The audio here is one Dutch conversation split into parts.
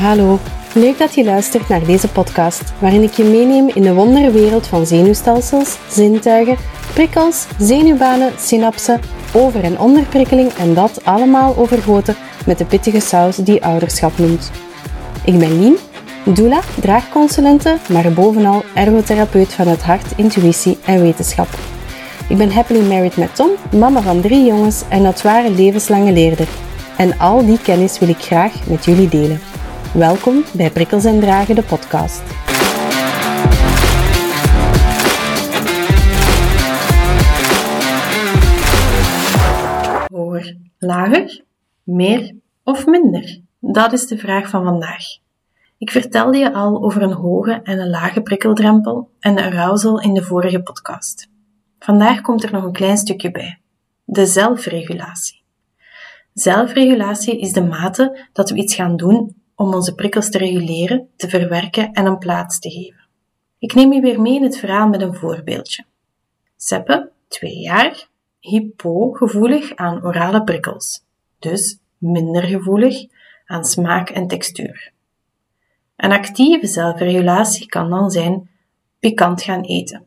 Hallo, leuk dat je luistert naar deze podcast, waarin ik je meeneem in de wonderwereld van zenuwstelsels, zintuigen, prikkels, zenuwbanen, synapsen, over- en onderprikkeling en dat allemaal overgoten met de pittige saus die ouderschap noemt. Ik ben Lien, doula, draagconsulente, maar bovenal ergotherapeut van het hart, intuïtie en wetenschap. Ik ben happily married met Tom, mama van drie jongens en dat ware levenslange leerder. En al die kennis wil ik graag met jullie delen. Welkom bij Prikkels en Dragen, de podcast. Hoger, lager, meer of minder? Dat is de vraag van vandaag. Ik vertelde je al over een hoge en een lage prikkeldrempel en de arousal in de vorige podcast. Vandaag komt er nog een klein stukje bij. De zelfregulatie. Zelfregulatie is de mate dat we iets gaan doen om onze prikkels te reguleren, te verwerken en een plaats te geven. Ik neem je weer mee in het verhaal met een voorbeeldje. Seppe, twee jaar, hypogevoelig aan orale prikkels, dus minder gevoelig aan smaak en textuur. Een actieve zelfregulatie kan dan zijn pikant gaan eten,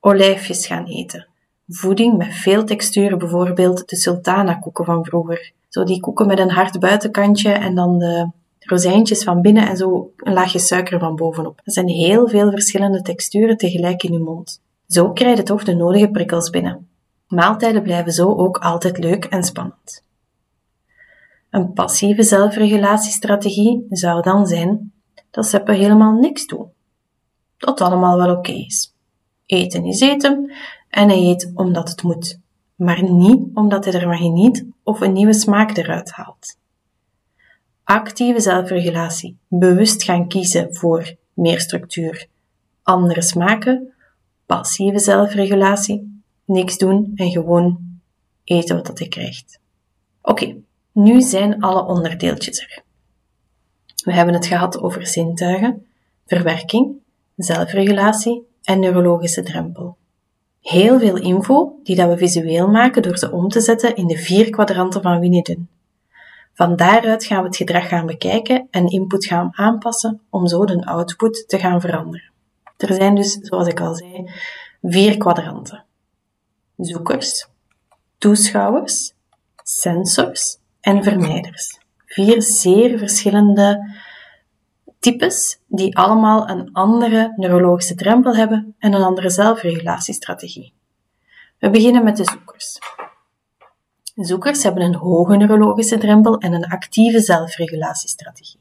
olijfjes gaan eten, voeding met veel textuur, bijvoorbeeld de sultana koeken van vroeger. Zo die koeken met een hard buitenkantje en dan de rozijntjes van binnen en zo een laagje suiker van bovenop. Dat zijn heel veel verschillende texturen tegelijk in je mond. Zo krijg je toch de nodige prikkels binnen. Maaltijden blijven zo ook altijd leuk en spannend. Een passieve zelfregulatiestrategie zou dan zijn dat Seppe helemaal niks doet. Dat allemaal wel oké is. Eten is eten en hij eet omdat het moet, maar niet omdat hij ervan geniet of een nieuwe smaak eruit haalt. Actieve zelfregulatie, bewust gaan kiezen voor meer structuur, andere smaken, passieve zelfregulatie, niks doen en gewoon eten wat hij krijgt. Oké, nu zijn alle onderdeeltjes er. We hebben het gehad over zintuigen, verwerking, zelfregulatie en neurologische drempel. Heel veel info die dat we visueel maken door ze om te zetten in de vier kwadranten van Winnie Van daaruit gaan we het gedrag gaan bekijken en input gaan aanpassen om zo de output te gaan veranderen. Er zijn dus, zoals ik al zei, vier kwadranten. Zoekers, toeschouwers, sensors en vermijders. Vier zeer verschillende types die allemaal een andere neurologische drempel hebben en een andere zelfregulatiestrategie. We beginnen met de zoekers. Zoekers hebben een hoge neurologische drempel en een actieve zelfregulatiestrategie.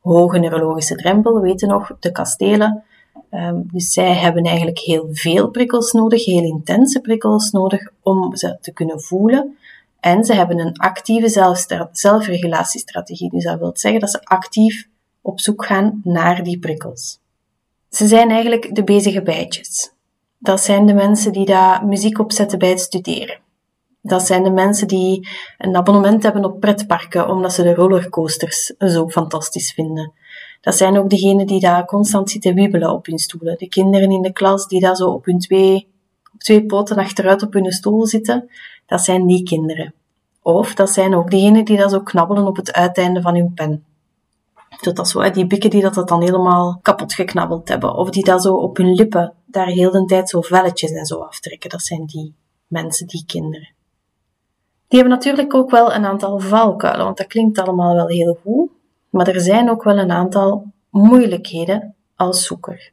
Hoge neurologische drempel, weten nog, de kastelen. Um, dus zij hebben eigenlijk heel veel prikkels nodig, heel intense prikkels nodig om ze te kunnen voelen. En ze hebben een actieve zelfregulatiestrategie. Dus dat wil zeggen dat ze actief op zoek gaan naar die prikkels. Ze zijn eigenlijk de bezige bijtjes. Dat zijn de mensen die daar muziek opzetten bij het studeren. Dat zijn de mensen die een abonnement hebben op pretparken omdat ze de rollercoasters zo fantastisch vinden. Dat zijn ook degenen die daar constant zitten wiebelen op hun stoelen. De kinderen in de klas die daar zo op hun twee, op twee poten achteruit op hun stoel zitten. Dat zijn die kinderen. Of dat zijn ook degenen die daar zo knabbelen op het uiteinde van hun pen. Dat dat zo, die bikken die dat, dat dan helemaal kapot geknabbeld hebben. Of die dat zo op hun lippen daar heel de tijd zo velletjes en zo aftrekken. Dat zijn die mensen, die kinderen. Die hebben natuurlijk ook wel een aantal valkuilen, want dat klinkt allemaal wel heel goed. Maar er zijn ook wel een aantal moeilijkheden als zoeker.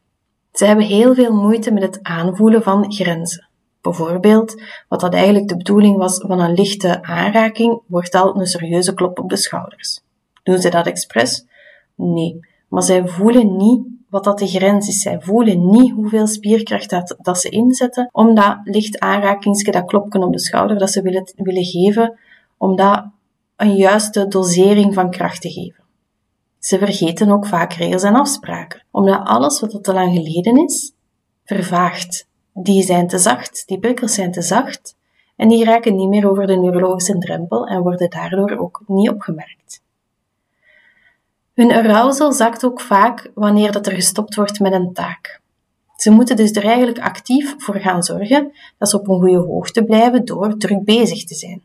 Ze hebben heel veel moeite met het aanvoelen van grenzen. Bijvoorbeeld, wat dat eigenlijk de bedoeling was van een lichte aanraking, wordt al een serieuze klop op de schouders. Doen ze dat expres? Nee. Maar zij voelen niet wat dat de grens is. Zij voelen niet hoeveel spierkracht dat, dat ze inzetten om dat licht aanrakingsje, dat klopken op de schouder, dat ze willen, willen geven, om dat een juiste dosering van kracht te geven. Ze vergeten ook vaak regels en afspraken, omdat alles wat te lang geleden is, vervaagt. Die zijn te zacht, die prikkels zijn te zacht en die raken niet meer over de neurologische drempel en worden daardoor ook niet opgemerkt. Hun arousal zakt ook vaak wanneer dat er gestopt wordt met een taak. Ze moeten dus er eigenlijk actief voor gaan zorgen dat ze op een goede hoogte blijven door druk bezig te zijn.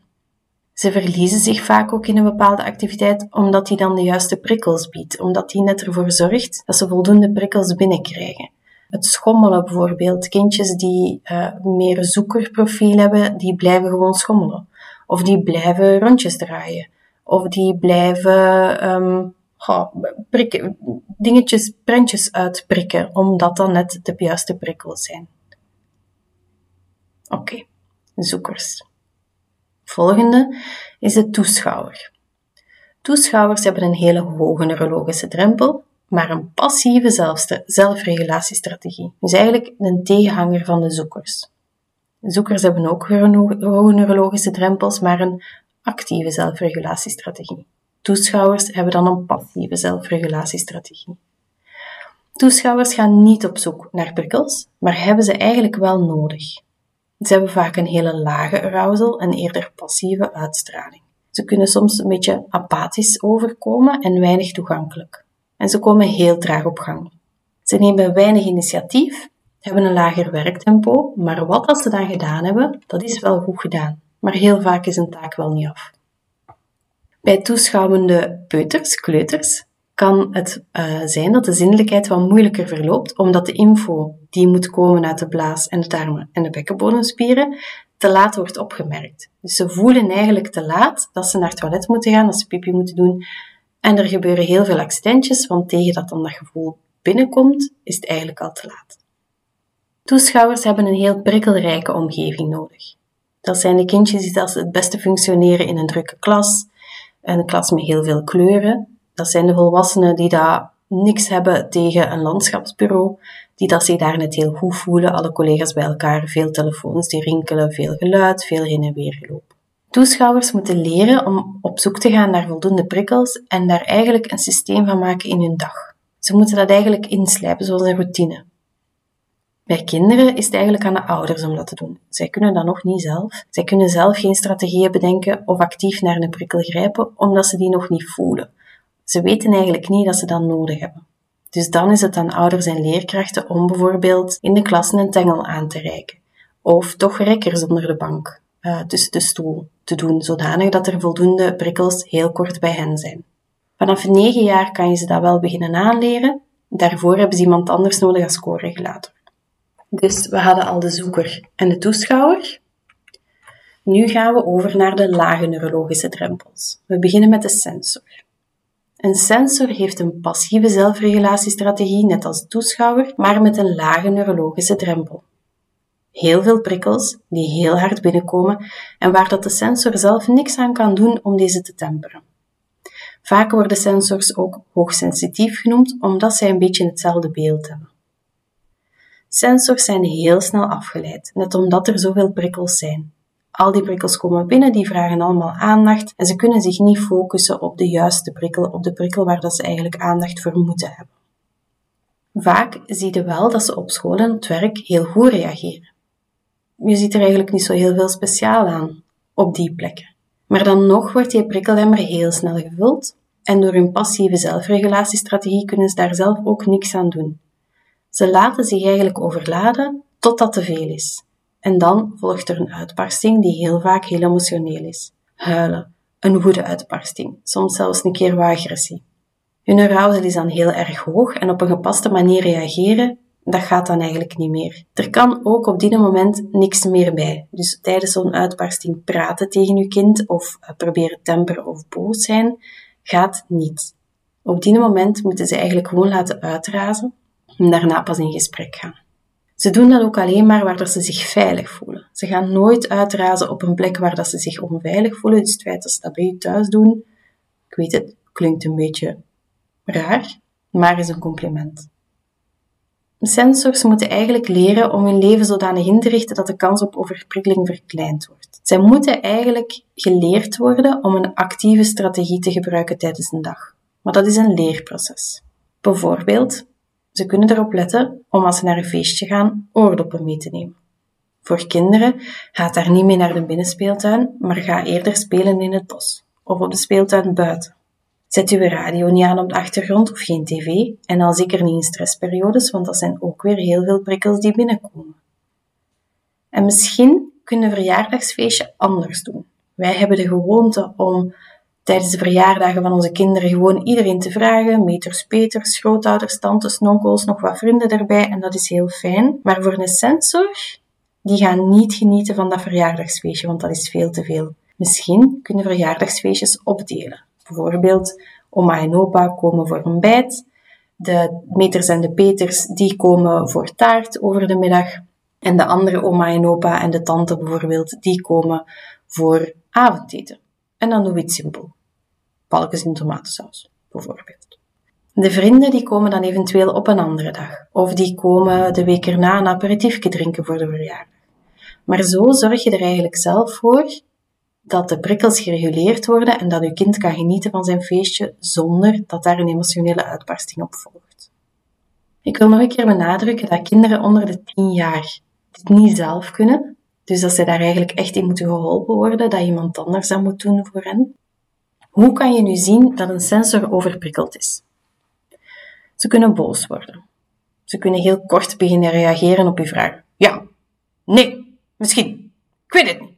Ze verliezen zich vaak ook in een bepaalde activiteit omdat die dan de juiste prikkels biedt, omdat die net ervoor zorgt dat ze voldoende prikkels binnenkrijgen. Het schommelen bijvoorbeeld, kindjes die uh, meer zoekerprofiel hebben, die blijven gewoon schommelen. Of die blijven rondjes draaien. Of die blijven um, prikken, dingetjes, prentjes uitprikken, omdat dat net de juiste prikkels zijn. Oké, zoekers. Volgende is de toeschouwer. Toeschouwers hebben een hele hoge neurologische drempel, maar een passieve zelfregulatiestrategie. Dus eigenlijk een tegenhanger van de zoekers. Zoekers hebben ook hoge neurologische drempels, maar een actieve zelfregulatiestrategie. Toeschouwers hebben dan een passieve zelfregulatiestrategie. Toeschouwers gaan niet op zoek naar prikkels, maar hebben ze eigenlijk wel nodig. Ze hebben vaak een hele lage arousal en eerder passieve uitstraling. Ze kunnen soms een beetje apathisch overkomen en weinig toegankelijk. En ze komen heel traag op gang. Ze nemen weinig initiatief, hebben een lager werktempo, maar wat als ze dan gedaan hebben, dat is wel goed gedaan. Maar heel vaak is een taak wel niet af. Bij toeschouwende peuters, kleuters, kan het uh, zijn dat de zinnelijkheid wat moeilijker verloopt, omdat de info die moet komen uit de blaas en de darmen en de bekkenbodemspieren te laat wordt opgemerkt. Dus ze voelen eigenlijk te laat dat ze naar het toilet moeten gaan, dat ze pipi moeten doen. En er gebeuren heel veel accidentjes, want tegen dat dan dat gevoel binnenkomt, is het eigenlijk al te laat. Toeschouwers hebben een heel prikkelrijke omgeving nodig. Dat zijn de kindjes die het beste functioneren in een drukke klas, een klas met heel veel kleuren. Dat zijn de volwassenen die daar niks hebben tegen een landschapsbureau, die dat zich daar net heel goed voelen, alle collega's bij elkaar, veel telefoons die rinkelen, veel geluid, veel heen en weer gelopen. Toeschouwers moeten leren om op zoek te gaan naar voldoende prikkels en daar eigenlijk een systeem van maken in hun dag. Ze moeten dat eigenlijk inslijpen zoals een routine. Bij kinderen is het eigenlijk aan de ouders om dat te doen. Zij kunnen dat nog niet zelf. Zij kunnen zelf geen strategieën bedenken of actief naar een prikkel grijpen, omdat ze die nog niet voelen. Ze weten eigenlijk niet dat ze dat nodig hebben. Dus dan is het aan ouders en leerkrachten om bijvoorbeeld in de klas een tengel aan te reiken. Of toch rekkers onder de bank, uh, tussen de stoel, te doen, zodanig dat er voldoende prikkels heel kort bij hen zijn. Vanaf 9 jaar kan je ze dat wel beginnen aanleren. Daarvoor hebben ze iemand anders nodig als co-regulator. Dus we hadden al de zoeker en de toeschouwer. Nu gaan we over naar de lage neurologische drempels. We beginnen met de sensor. Een sensor heeft een passieve zelfregulatiestrategie, net als de toeschouwer, maar met een lage neurologische drempel. Heel veel prikkels die heel hard binnenkomen en waar dat de sensor zelf niks aan kan doen om deze te temperen. Vaak worden sensors ook hoogsensitief genoemd omdat zij een beetje hetzelfde beeld hebben. Sensors zijn heel snel afgeleid, net omdat er zoveel prikkels zijn. Al die prikkels komen binnen, die vragen allemaal aandacht en ze kunnen zich niet focussen op de juiste prikkel, op de prikkel waar dat ze eigenlijk aandacht voor moeten hebben. Vaak zie je wel dat ze op school en op het werk heel goed reageren. Je ziet er eigenlijk niet zo heel veel speciaal aan op die plekken. Maar dan nog wordt die prikkelhemmer heel snel gevuld en door hun passieve zelfregulatiestrategie kunnen ze daar zelf ook niks aan doen. Ze laten zich eigenlijk overladen totdat te veel is. En dan volgt er een uitbarsting die heel vaak heel emotioneel is. Huilen, een woede-uitbarsting, soms zelfs een keer agressie. Hun arousal is dan heel erg hoog en op een gepaste manier reageren, dat gaat dan eigenlijk niet meer. Er kan ook op dit moment niks meer bij. Dus tijdens zo'n uitbarsting praten tegen je kind of eh, proberen temper of boos zijn, gaat niet. Op die moment moeten ze eigenlijk gewoon laten uitrazen en daarna pas in gesprek gaan. Ze doen dat ook alleen maar waar dat ze zich veilig voelen. Ze gaan nooit uitrazen op een plek waar dat ze zich onveilig voelen. Dus het feit dat ze dat bij je thuis doen, ik weet het, klinkt een beetje raar, maar is een compliment. Sensors moeten eigenlijk leren om hun leven zodanig in te richten dat de kans op overprikkeling verkleind wordt. Zij moeten eigenlijk geleerd worden om een actieve strategie te gebruiken tijdens een dag. Maar dat is een leerproces. Bijvoorbeeld, ze kunnen erop letten om als ze naar een feestje gaan oordoppen mee te nemen. Voor kinderen gaat daar niet mee naar de binnenspeeltuin, maar ga eerder spelen in het bos of op de speeltuin buiten. Zet uw radio niet aan op de achtergrond of geen tv en al zeker niet in stressperiodes, want dat zijn ook weer heel veel prikkels die binnenkomen. En misschien kun je een verjaardagsfeestje anders doen. Wij hebben de gewoonte om tijdens de verjaardagen van onze kinderen gewoon iedereen te vragen. Meters, peters, grootouders, tantes, onkels, nog wat vrienden erbij. En dat is heel fijn. Maar voor een sensor, die gaan niet genieten van dat verjaardagsfeestje, want dat is veel te veel. Misschien kunnen verjaardagsfeestjes opdelen. Bijvoorbeeld, oma en opa komen voor een bijt. De meters en de peters, die komen voor taart over de middag. En de andere oma en opa en de tante bijvoorbeeld, die komen voor avondeten. En dan doen we iets simpel. Balkjes in tomatensaus, bijvoorbeeld. De vrienden die komen dan eventueel op een andere dag. Of die komen de week erna een aperitiefje drinken voor de verjaardag. Maar zo zorg je er eigenlijk zelf voor dat de prikkels gereguleerd worden en dat uw kind kan genieten van zijn feestje zonder dat daar een emotionele uitbarsting op volgt. Ik wil nog een keer benadrukken dat kinderen onder de 10 jaar dit niet zelf kunnen, dus dat ze daar eigenlijk echt in moeten geholpen worden, dat iemand anders dat moet doen voor hen. Hoe kan je nu zien dat een sensor overprikkeld is? Ze kunnen boos worden. Ze kunnen heel kort beginnen reageren op uw vraag. Ja, nee, misschien, ik weet het niet.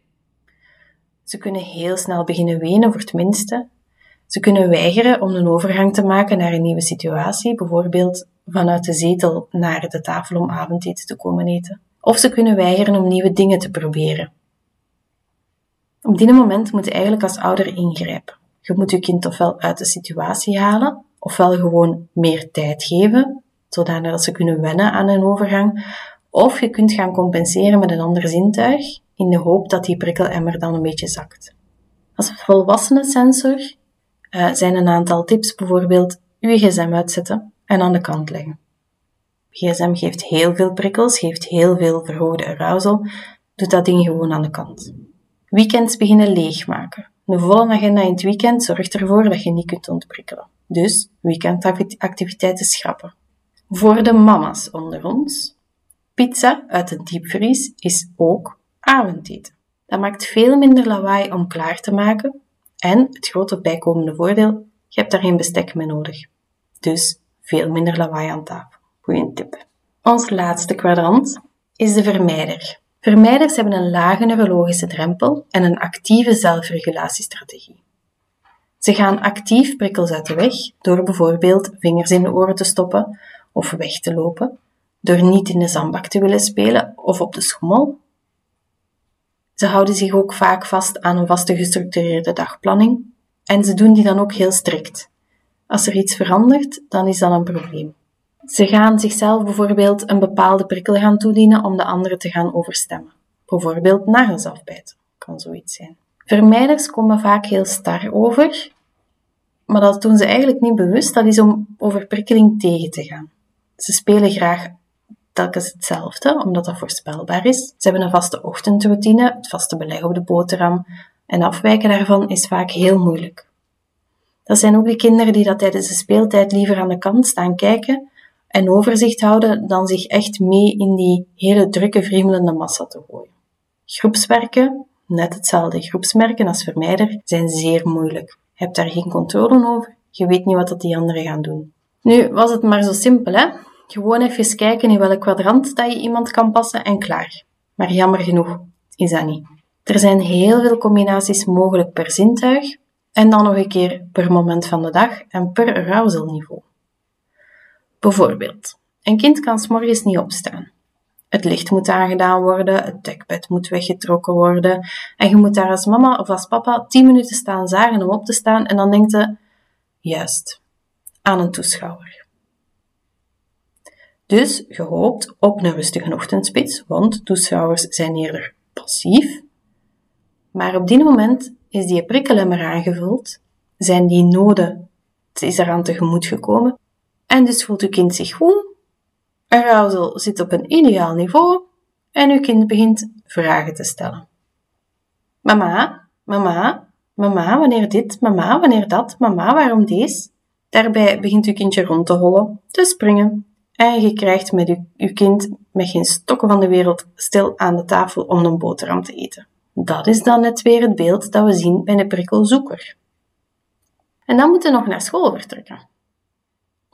Ze kunnen heel snel beginnen wenen voor het minste. Ze kunnen weigeren om een overgang te maken naar een nieuwe situatie, bijvoorbeeld vanuit de zetel naar de tafel om avondeten te komen eten. Of ze kunnen weigeren om nieuwe dingen te proberen. Op dit moment moet je eigenlijk als ouder ingrijpen. Je moet je kind ofwel uit de situatie halen, ofwel gewoon meer tijd geven, zodat ze kunnen wennen aan een overgang, of je kunt gaan compenseren met een ander zintuig, in de hoop dat die prikkelemmer dan een beetje zakt. Als volwassene sensor uh, zijn een aantal tips bijvoorbeeld uw gsm uitzetten en aan de kant leggen. GSM geeft heel veel prikkels, geeft heel veel verhoogde arousal. Doe dat ding gewoon aan de kant. Weekends beginnen leegmaken. Een volle agenda in het weekend zorgt ervoor dat je niet kunt ontprikkelen. Dus weekendactiviteiten schrappen. Voor de mama's onder ons. Pizza uit de diepvries is ook avondeten. Dat maakt veel minder lawaai om klaar te maken. En het grote bijkomende voordeel, je hebt daar geen bestek mee nodig. Dus veel minder lawaai aan tafel. Goeie tip. Ons laatste kwadrant is de vermijder. Vermijders hebben een lage neurologische drempel en een actieve zelfregulatiestrategie. Ze gaan actief prikkels uit de weg door bijvoorbeeld vingers in de oren te stoppen of weg te lopen, door niet in de zandbak te willen spelen of op de schommel. Ze houden zich ook vaak vast aan een vaste gestructureerde dagplanning en ze doen die dan ook heel strikt. Als er iets verandert, dan is dat een probleem. Ze gaan zichzelf bijvoorbeeld een bepaalde prikkel gaan toedienen om de andere te gaan overstemmen. Bijvoorbeeld nagels afbijten, kan zoiets zijn. Vermijders komen vaak heel star over, maar dat doen ze eigenlijk niet bewust, dat is om overprikkeling tegen te gaan. Ze spelen graag telkens hetzelfde, omdat dat voorspelbaar is. Ze hebben een vaste ochtendroutine, het vaste beleg op de boterham, en afwijken daarvan is vaak heel moeilijk. Dat zijn ook de kinderen die dat tijdens de speeltijd liever aan de kant staan kijken en overzicht houden dan zich echt mee in die hele drukke, vreemdelende massa te gooien. Groepswerken, net hetzelfde. Groepsmerken als vermijder zijn zeer moeilijk. Je hebt daar geen controle over, je weet niet wat dat die anderen gaan doen. Nu was het maar zo simpel, hè? Gewoon even kijken in welk kwadrant dat je iemand kan passen en klaar. Maar jammer genoeg is dat niet. Er zijn heel veel combinaties mogelijk per zintuig en dan nog een keer per moment van de dag en per arousalniveau. Bijvoorbeeld, een kind kan s'morgens niet opstaan. Het licht moet aangedaan worden, het dekbed moet weggetrokken worden en je moet daar als mama of als papa 10 minuten staan zagen om op te staan en dan denkt je, juist, aan een toeschouwer. Dus je hoopt op een rustige ochtendspits, want toeschouwers zijn eerder passief. Maar op die moment is die prikkelemmer aangevuld, zijn die noden, is eraan tegemoet gekomen en dus voelt uw kind zich goed. Arousal zit op een ideaal niveau en uw kind begint vragen te stellen. Mama, mama, mama, wanneer dit, mama, wanneer dat, mama, waarom deze? Daarbij begint uw kindje rond te hollen, te springen. En je krijgt met uw, uw kind met geen stokken van de wereld stil aan de tafel om een boterham te eten. Dat is dan net weer het beeld dat we zien bij een prikkelzoeker. En dan moeten we nog naar school vertrekken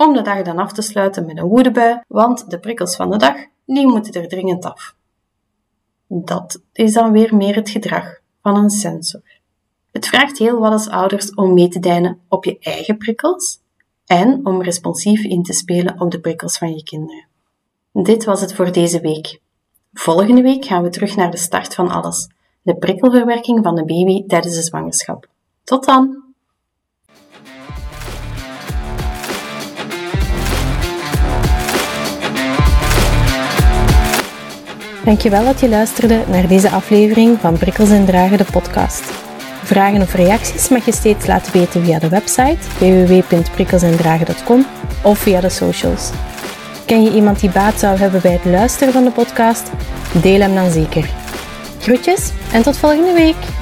om de dag dan af te sluiten met een woedebui, want de prikkels van de dag, die moeten er dringend af. Dat is dan weer meer het gedrag van een sensor. Het vraagt heel wat als ouders om mee te deinen op je eigen prikkels en om responsief in te spelen op de prikkels van je kinderen. Dit was het voor deze week. Volgende week gaan we terug naar de start van alles, de prikkelverwerking van de baby tijdens de zwangerschap. Tot dan! Dankjewel dat je luisterde naar deze aflevering van Prikkels en Dragen, de podcast. Vragen of reacties mag je steeds laten weten via de website www.prikkelsendragen.com of via de socials. Ken je iemand die baat zou hebben bij het luisteren van de podcast? Deel hem dan zeker. Groetjes en tot volgende week!